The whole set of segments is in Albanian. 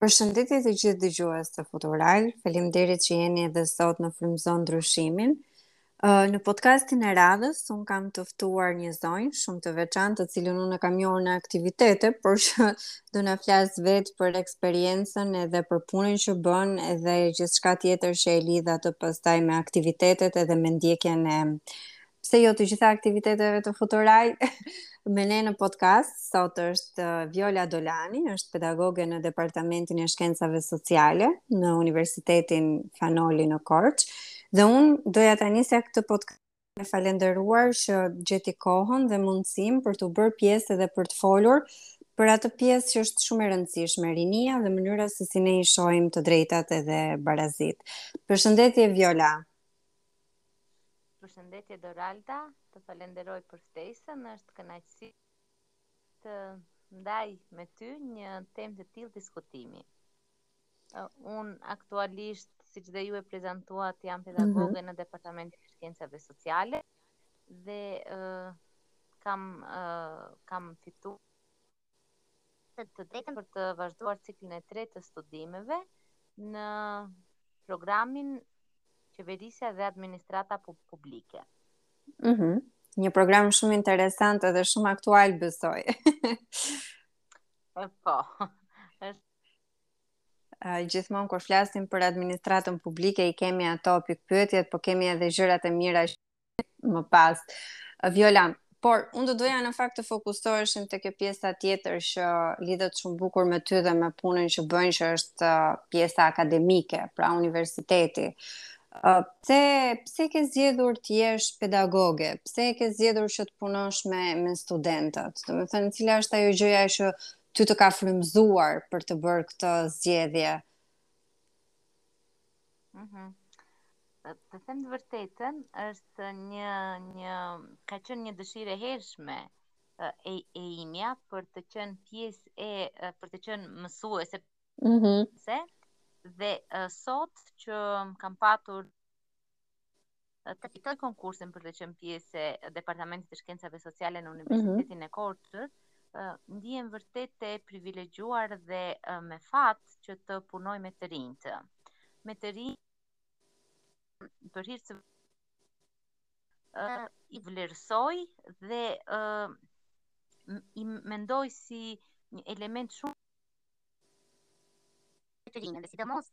Përshëndetje të gjithë dëgjues të Futural. Faleminderit që jeni edhe sot në Frymëzon Ndryshimin. Në podcastin e radhës unë kam të ftuar një zonjë shumë të veçantë, të cilën unë kam njohur në aktivitete, por që do na flas vetë për eksperiencën edhe për punën që bën, edhe gjithçka tjetër që e lidh atë pastaj me aktivitetet edhe me ndjekjen e pse jo të gjitha aktiviteteve të Futural me ne në podcast. Sot është uh, Viola Dolani, është pedagoge në Departamentin e Shkencave Sociale në Universitetin Fan Noli në Korçë. Dhe unë doja ta nisja këtë podcast duke falenderuar që gjeti kohën dhe mundësinë për t'u bërë pjesë edhe për të folur për atë pjesë që është shumë e rëndësishme, rinia dhe mënyra se si ne i shohim të drejtat edhe barazitë. Përshëndetje Viola. Përshëndetje Doralda, të falenderoj për ftesën, është kënaqësi të ndaj me ty një temë të tillë diskutimi. Unë aktualisht, siç dhe ju e prezantuat, jam mhm. pedagoge mm -hmm. në Departamentin e Shkencave Sociale dhe uh, kam uh, kam fituar të të drejtën për të vazhduar ciklin e tretë të studimeve në programin Qeverisja dhe Administrata Publike. Mm -hmm. Një program shumë interesant dhe shumë aktual, besoj. e po. Gjithmonë kur flasim për administratën publike i kemi ato pikëpyetjet, po kemi edhe gjërat e mira që më pas. Viola, por unë do doja në fakt të fokusoheshim te kjo pjesa tjetër që lidhet shumë bukur me ty dhe me punën që bën që është uh, pjesa akademike, pra universiteti. Uh, pse, pse e ke zgjedhur të jesh pedagoge? Pse e ke zgjedhur që të punosh me, me studentët? Domethënë, cila është ajo gjëja që ty të ka frymëzuar për të bërë këtë zgjedhje? Mhm. Të them të vërtetën, është një një ka qenë një dëshirë e hershme e e imja për të qenë pjesë e për të qenë mësuese. Mhm. Mm dhe uh, sot që kam patur të fitoj konkursin për të qenë pjesë e Departamentit të Shkencave Sociale në mhm. Universitetin mm -hmm. e Korçës, ndihem vërtet e privilegjuar dhe me fat që të punoj me të rinjtë. Me të rinjtë për hir të i vlerësoj dhe i mendoj si një element shumë shoqërinë dhe sidomos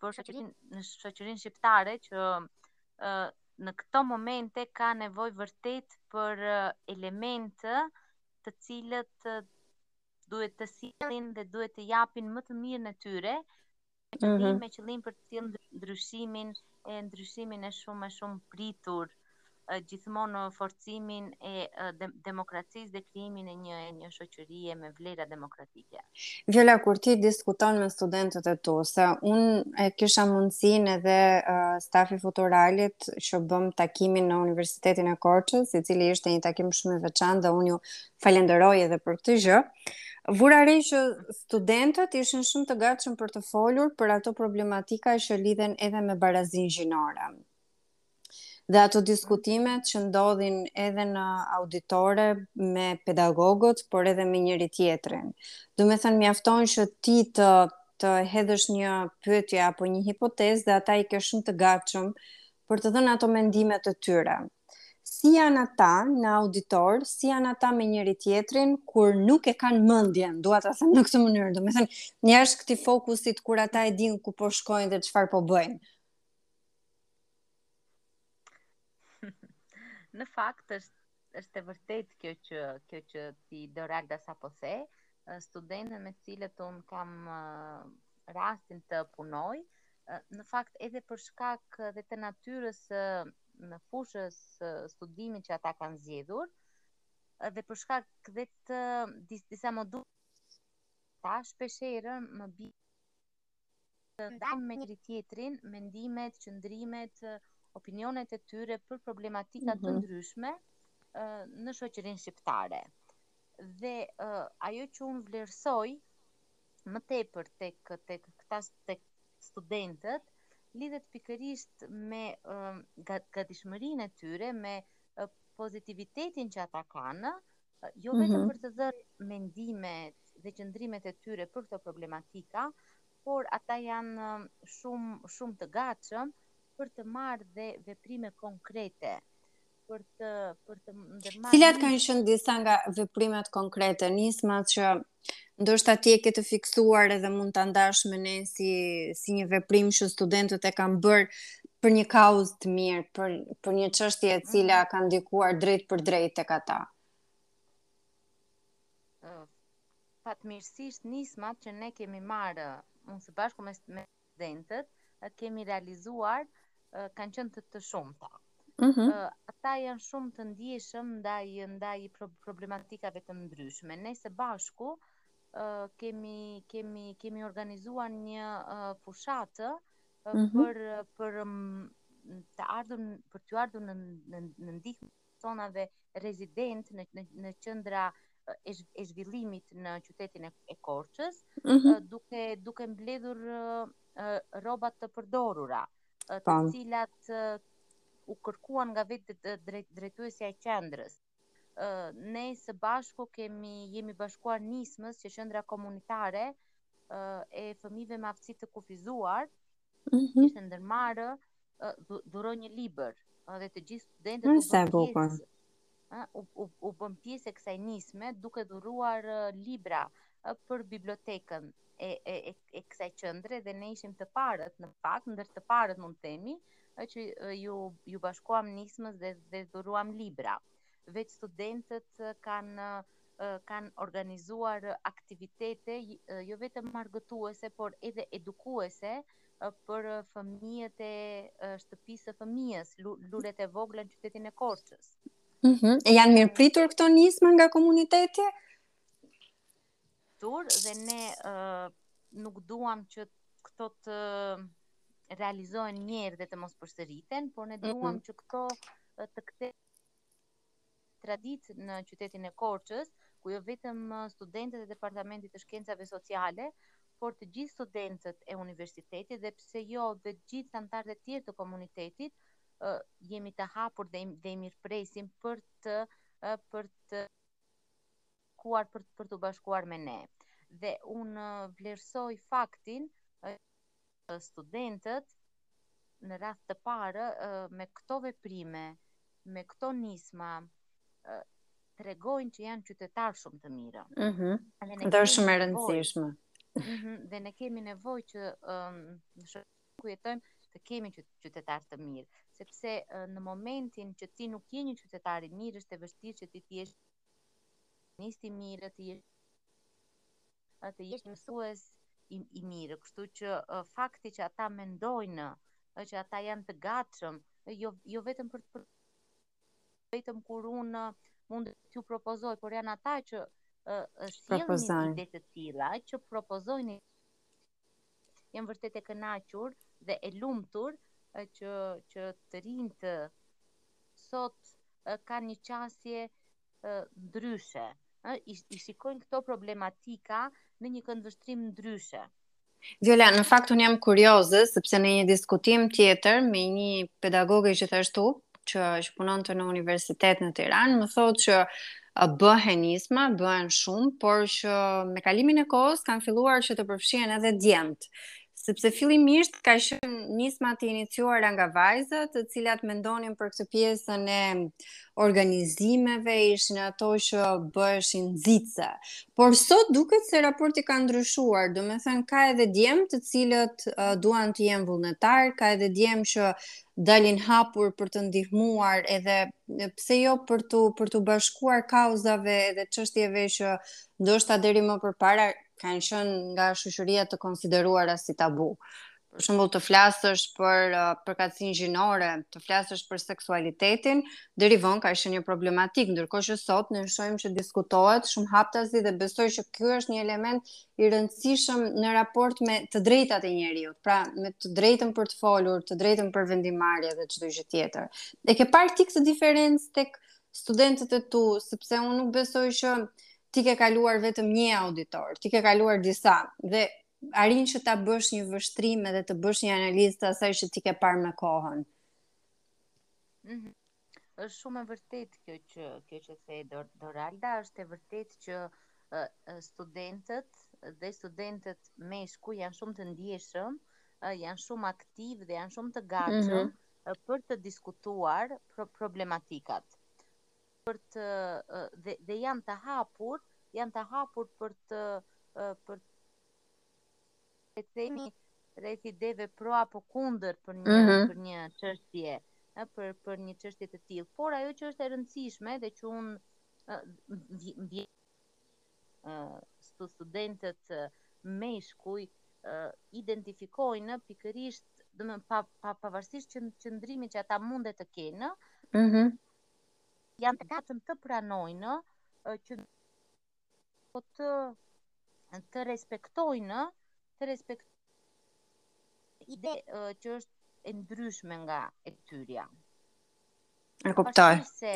për shoqërinë në shoqërinë shqiptare që në këto momente ka nevojë vërtet për elementë të cilët duhet të sjellin dhe duhet të japin më të mirën e tyre me qëllim, mm -hmm. me qëllim për të sjellë ndryshimin e ndryshimin e shumë e shumëpritur, gjithmonë forcimin e demokracisë dhe krijimin e një e një shoqërie me vlera demokratike. Viola, kur ti diskuton me studentët e tu, se unë e kisha mundësinë edhe uh, stafi i Futuralit që bëmë takimin në Universitetin e Korçës, i cili ishte një takim shumë i veçantë dhe unë ju Falenderoj edhe për këtë gjë. Vura re që studentët ishin shumë të gatshëm për të folur për ato problematika që lidhen edhe me barazinë gjinore. Dhe ato diskutimet që ndodhin edhe në auditore me pedagogët, por edhe me njëri-tjetrin. Domethënë, mjafton që ti të, të hedhësh një pyetje apo një hipotezë dhe ata i ke shumë të gatshëm për të dhënë ato mendimet e tyre. Si janë ata në auditor, si janë ata me njëri-tjetrin, kur nuk e kanë mendjen, dua ta them në këtë mënyrë, domethënë, jashtë këtij fokusit kur ata e dinë ku po shkojnë dhe çfarë po bëjnë. Në fakt, është, është e vërtetë kjo që, kjo që ti Dora dhe sapo the, studentët me të cilët unë kam uh, rastin të punoj, në fakt edhe për shkak dhe të natyrës e fushës së studimit që ata kanë zgjedhur dhe për shkak dhe të dis, disa moduleve ata shpeshherë më bie të ndajnë me njëri-tjetrin mendimet, qëndrimet, opinionet e tyre për problematika mm -hmm. të mhm. ndryshme në shoqërinë shqiptare. Dhe ajo që unë vlerësoj më tepër tek tek këta tek studentët lidhet pikërisht me gatishmërinë e tyre, me pozitivitetin që ata kanë, jo vetëm mhm. për të dhënë mendimet dhe qëndrimet e tyre për këto problematika, por ata janë shumë shumë të gatshëm për të marrë dhe veprime konkrete për të për të ndërmarrë Cilat kanë qenë disa nga veprimet konkrete, nisma që ndoshta ti e ke të fiksuar edhe mund ta ndash me ne si si një veprim që studentët e kanë bërë për një kauzë të mirë, për për një çështje e cila mhm. ka ndikuar drejtpërdrejt tek ata. Fatmirësisht nismat që ne kemi marrë unë së bashku me studentët kemi realizuar kanë qenë të, të shumta. Mm -hmm. Ata janë shumë të ndjeshëm ndaj ndaj problematikave të ndryshme. Ne së bashku kemi kemi kemi organizuar një fushatë mm -hmm. për për t'ju ardhur për t'ju ardhur në në, në ndihmë personave rezidentë në në në qendra e, e zhvillimit në qytetin e, e Korçës, mm -hmm. duke duke mbledhur rroba të përdorura, të po. cilat u kërkuan nga vetë drejt, drejtuesja e qendrës. Ne së bashku kemi jemi bashkuar nismës që qendra komunitare e fëmijëve me aftësi të kufizuar mm -hmm. kishte ndërmarrë dhuro një libër dhe të gjithë studentët u bënë pjesë u u u bënë pjesë e kësaj nisme duke dhuruar libra për bibliotekën e e e, e kësaj qendre dhe ne ishim të parët në fakt ndër të parët mund të themi që iu iu bashkuam nismës dhe dhe dhuruam libra vetë studentët kanë kanë organizuar aktivitete jo vetëm argëtuese, por edhe edukuese për fëmijët e shtëpisë së fëmijës, lulet e vogla në qytetin e Korçës. Mm -hmm. A janë mirëpritur këto nisma nga komuniteti? Tur, dhe ne uh, nuk duam që këto të realizohen një herë dhe të mos përsëriten, por ne mhm. duam mm -hmm. që këto të kthe traditë në qytetin e Korçës, ku jo vetëm studentët e Departamentit të Shkencave Sociale, por të gjithë studentët e universitetit dhe pse jo dhe të gjithë anëtarët e tjerë të komunitetit jemi të hapur dhe dhe i mirëpresim për të për të kuar për për t'u bashkuar me ne. Dhe unë vlerësoj faktin studentët në radhë të parë me këto veprime, me këto nisma tregojnë që janë qytetarë shumë të mirë. Mhm. Mm Dhe shumë e rëndësishme. Mhm, dhe ne kemi nevojë që në shoqërinë ku jetojmë të kemi qytetarë të mirë, sepse në momentin që ti nuk je një qytetar i mirë, është e vështirë që ti të jesh një i mirë, të jesh të jesh një mësues i, i mirë, kështu që uh, fakti që ata mendojnë, uh, që ata janë të gatshëm, uh, jo, jo vetëm për të për... vetëm kur unë mund t'ju propozoj, por janë ata që uh, sjellin ide të tilla që propozojnë Jam vërtet e kënaqur dhe e lumtur që që të rinjtë sot kanë një qasje ndryshe, i, i shikojnë këto problematika në një këndvështrim ndryshe. Viola, në fakt unë jam kurioze sepse në një diskutim tjetër me një pedagoge gjithashtu, që që punonte në universitet në Tiranë, më thotë që bëhen nisma, bëhen shumë, por që me kalimin e kohës kanë filluar që të përfshihen edhe djemtë. Sepse fillimisht ka qenë nisma të iniciuara nga vajzat, të cilat mendonin për këtë pjesën e organizimeve, ishin ato që bëheshin nxitëse. Por sot duket se raporti ka ndryshuar, domethënë ka edhe djem të cilët uh, duan të jenë vullnetarë, ka edhe djem që uh, dalin hapur për të ndihmuar edhe pse jo për të për t'u bashkuar kauzave edhe çështjeve që ndoshta deri më përpara kanë qenë nga shoqëria të konsideruara si tabu. Për shembull të flasësh për uh, përkatësinë gjinore, të flasësh për seksualitetin, deri vonë ka qenë një problematikë, ndërkohë që sot ne shohim që diskutohet shumë haptazi dhe besoj që ky është një element i rëndësishëm në raport me të drejtat e njeriut, pra me të drejtën për të folur, të drejtën për vendimmarrje dhe çdo gjë tjetër. E ke parë ti këtë diferencë tek studentët e tu, sepse unë nuk besoj që ti ke kaluar vetëm një auditor, ti ke kaluar disa dhe arrin që ta bësh një vështrim edhe të bësh një analizë të asaj që ti ke parë me kohën. Mm -hmm. Është shumë e vërtetë kjo që kjo që the Dor Doralda, është e vërtetë që ë ë studentët dhe studentët meshkuj janë shumë të ndjeshëm, ë janë shumë aktivë dhe janë shumë të Mhm. gatshëm ë për të diskutuar pro problematikat. Për të ë dhe dhe janë të hapur, janë të hapur për të ë për e themi rreth ideve pro apo kundër për një mm -hmm. për një çështje, ë për për një çështje të tillë, por ajo që është e rëndësishme dhe që unë ndje ë studentët meshkuj ë identifikojnë pikërisht, domethënë pa pa pavarësisht që qëndrimit që ata mund të kenë, ë mm -hmm. janë të gatshëm të pranojnë që po të të respektojnë, të respektojnë ide uh, që është e ndryshme nga e tyrja. E kuptoj. se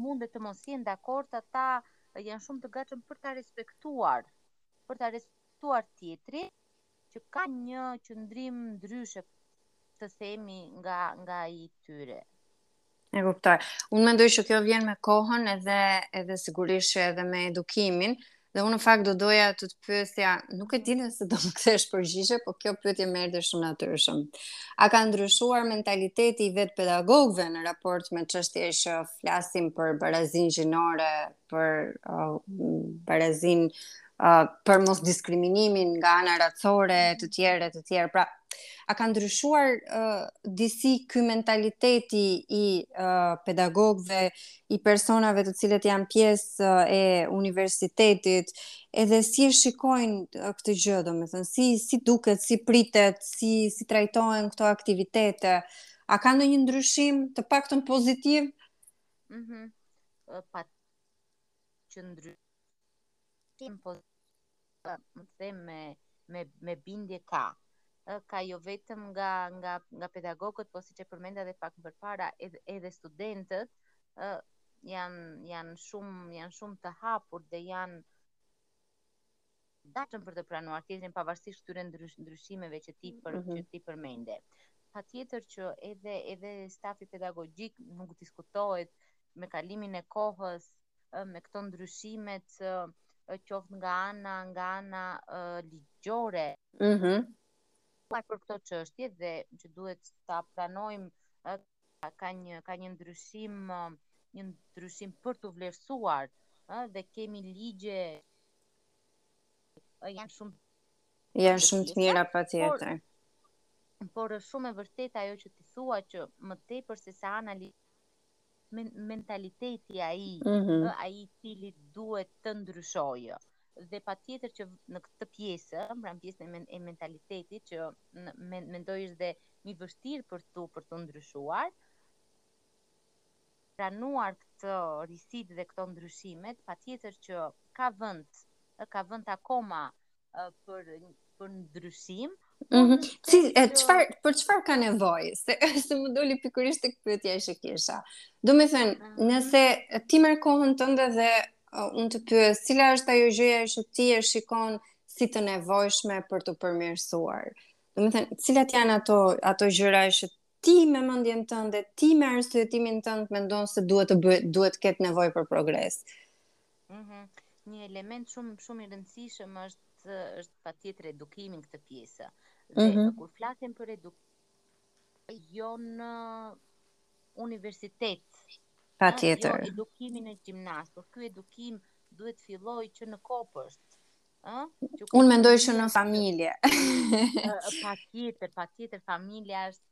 mund të mos jenë dakord, ata janë shumë të gatshëm për ta respektuar, për ta respektuar tjetrin, që ka një qëndrim ndryshe të themi nga ai i tyre. E kuptoj. Unë mendoj që kjo vjen me kohën edhe edhe sigurisht edhe me edukimin. Dhe unë në fakt do doja të të pyesja, nuk e di nëse do më kthesh përgjigje, por kjo pyetje më erdhi shumë natyrshëm. A ka ndryshuar mentaliteti i vet pedagogëve në raport me çështje që flasim për barazinë gjinore për uh, barazin, uh, për mos diskriminimin nga ana racore e të tjera e të tjera. Pra, a ka ndryshuar uh, disi ky mentaliteti i uh, pedagogëve, i personave të cilët janë pjesë uh, e universitetit, edhe si e shikojnë uh, këtë gjë, domethënë si si duket, si pritet, si si trajtohen këto aktivitete? A ka ndonjë ndryshim të paktën pozitiv? Mhm. Mm po që ndryshim po e them me me me bindje ka ka jo vetëm nga nga nga pedagogët po siç e përmenda edhe pak më përpara edhe edhe studentët ë janë janë shumë janë shumë të hapur dhe janë gatshëm për të pranuar tjetrin pavarësisht këtyre ndryshimeve që ti për, mhm. që ti përmende. Patjetër që edhe edhe stafi pedagogjik nuk diskutohet me kalimin e kohës me këto ndryshimet që qoftë nga ana nga ana ligjore. Mhm. Mm pa për këto çështje dhe që duhet ta pranojmë ka një ka një ndryshim një ndryshim për t'u vlerësuar, ë dhe kemi ligje janë shumë janë shumë të mira patjetër. Por, por është shumë e vërtetë ajo që ti thua që më tepër se sa ana li men mentaliteti ai, mm -hmm. ai i cili duhet të ndryshojë. Dhe patjetër që në këtë pjesë, pra në pjesën e, men e mentalitetit që mendoj është dhe mi vështirë për t'u për t'u ndryshuar, pranuar këto risitë dhe këto ndryshimet, patjetër që ka vend, ka vend akoma për për ndryshim. Mm -hmm. Si e çfar për çfarë ka nevojë? Se se mu doli pikërisht tek pyetja që kisha. Domethënë, mm -hmm. nëse ti merr kohën tënde dhe uh, unë të pyes, cila është ajo gjëja që ti e shikon si të nevojshme për t'u përmirësuar? Domethënë, cilat janë ato ato gjëra që ti me mendjen tënde, ti me arsyetimin tënd mendon se duhet të bëhet, duhet të ketë nevojë për progres. Mhm. Mm një element shumë shumë i rëndësishëm është është patjetër edukimi në këtë pjesë. Dhe mm -hmm. kur flasim për edukim jo në universitet, patjetër. Jo edukimin në gjimnaz, por ky edukim duhet të fillojë që në kopësht. Unë mendoj që në familje. patjetër, patjetër, familja është,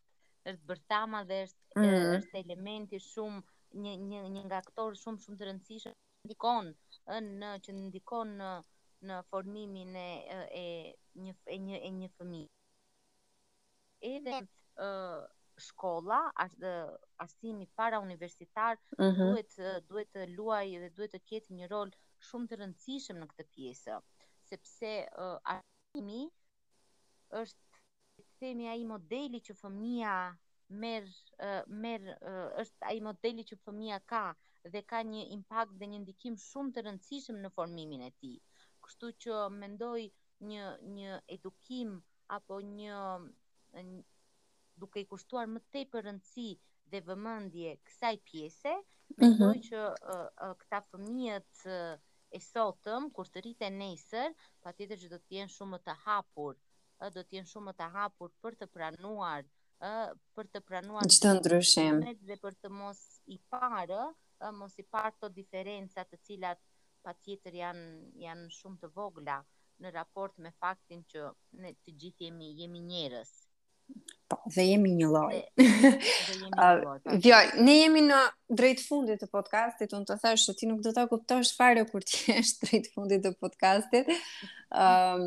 është bërthama dhe është, mm -hmm. është elementi shumë, një, një, një nga aktorë shumë, shumë të rëndësishëm, ndikon, në, që ndikon në, në formimin e, e, një, e, një, e një fëmijë. Edhe shkolla, arsimi parauniversitar mhm. duhet duhet të luajë dhe duhet të ketë një rol shumë të rëndësishëm në këtë pjesë, sepse arsimi është të themi ai modeli që fëmija merr merr është ai modeli që fëmija ka dhe ka një impakt dhe një ndikim shumë të rëndësishëm në formimin e tij. Kështu që mendoj një një edukim apo një duke i kushtuar më tepër rëndësi dhe vëmendje kësaj pjese, mendoj mhm. që uh, uh, këta fëmijët uh, e sotëm kur të rriten nesër, patjetër që do të jenë shumë më të hapur, uh, do të jenë shumë më të hapur për të pranuar, uh, për të pranuar çdo ndryshim dhe për të mos i parë, uh, mos i parë këto diferenca të cilat patjetër janë janë shumë të vogla në raport me faktin që ne të gjithë jemi jemi njerëz. Po, dhe jemi një lloj. Jo, ne jemi në drejt fundit të podcastit, unë të thashë se ti nuk do ta kuptosh fare kur të jesh drejt fundit të podcastit. Ëm, um,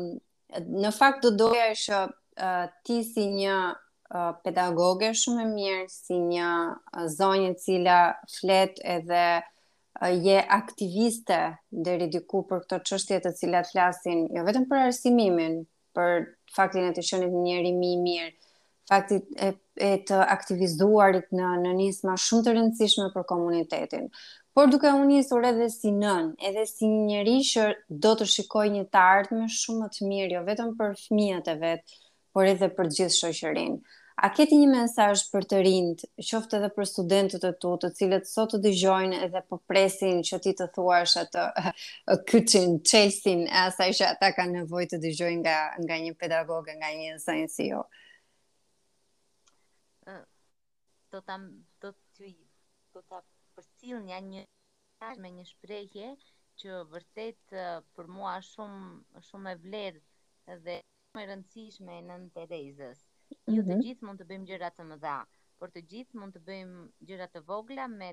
Në fakt do doja që uh, ti si një uh, pedagoge shumë e mirë, si një uh, zonjë e cila flet edhe uh, je aktiviste deri diku për këto çështje të cilat flasin jo vetëm për arsimimin, për faktin e të qenit një njeri më i mirë, faktit e, e të aktivizuarit në në nisma shumë të rëndësishme për komunitetin. Por duke u nisur edhe si nënë, edhe si një njeri që do të shikojë një të ardhme shumë më të mirë, jo vetëm për fëmijët e vet, por edhe për gjithë shoqërinë. A ke ti një mesazh për të rinjtë, qoftë edhe për studentët e tu, të cilët sot të dëgjojnë edhe po presin që ti të thuash atë kyçin, çelësin e asaj që ata kanë nevojë të dëgjojnë nga nga një pedagoge, nga një nënë si jo. Do ta do të do ta përcjell një mesazh me një shprehje që vërtet për mua është shumë shumë e vlerë dhe shumë e rëndësishme e Nënë Terezës. Mm -hmm. Jo të gjithë mund të bëjmë gjëra të mëdha, por të gjithë mund të bëjmë gjëra të vogla me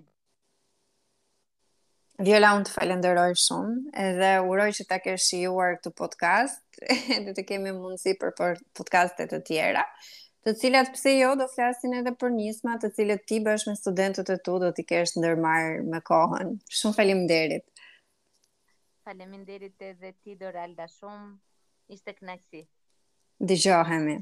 Vjola, unë të falenderoj shumë edhe uroj që ta kesh shijuar këtë podcast dhe të kemi mundësi për, për podcaste të tjera, të cilat pse jo do flasin edhe për nisma të cilat ti bësh me studentët e tu do t'i kesh ndërmarrë me kohën. Shumë faleminderit. Faleminderit edhe ti Doralda shumë. Ishte kënaqësi. Dëgjohemi.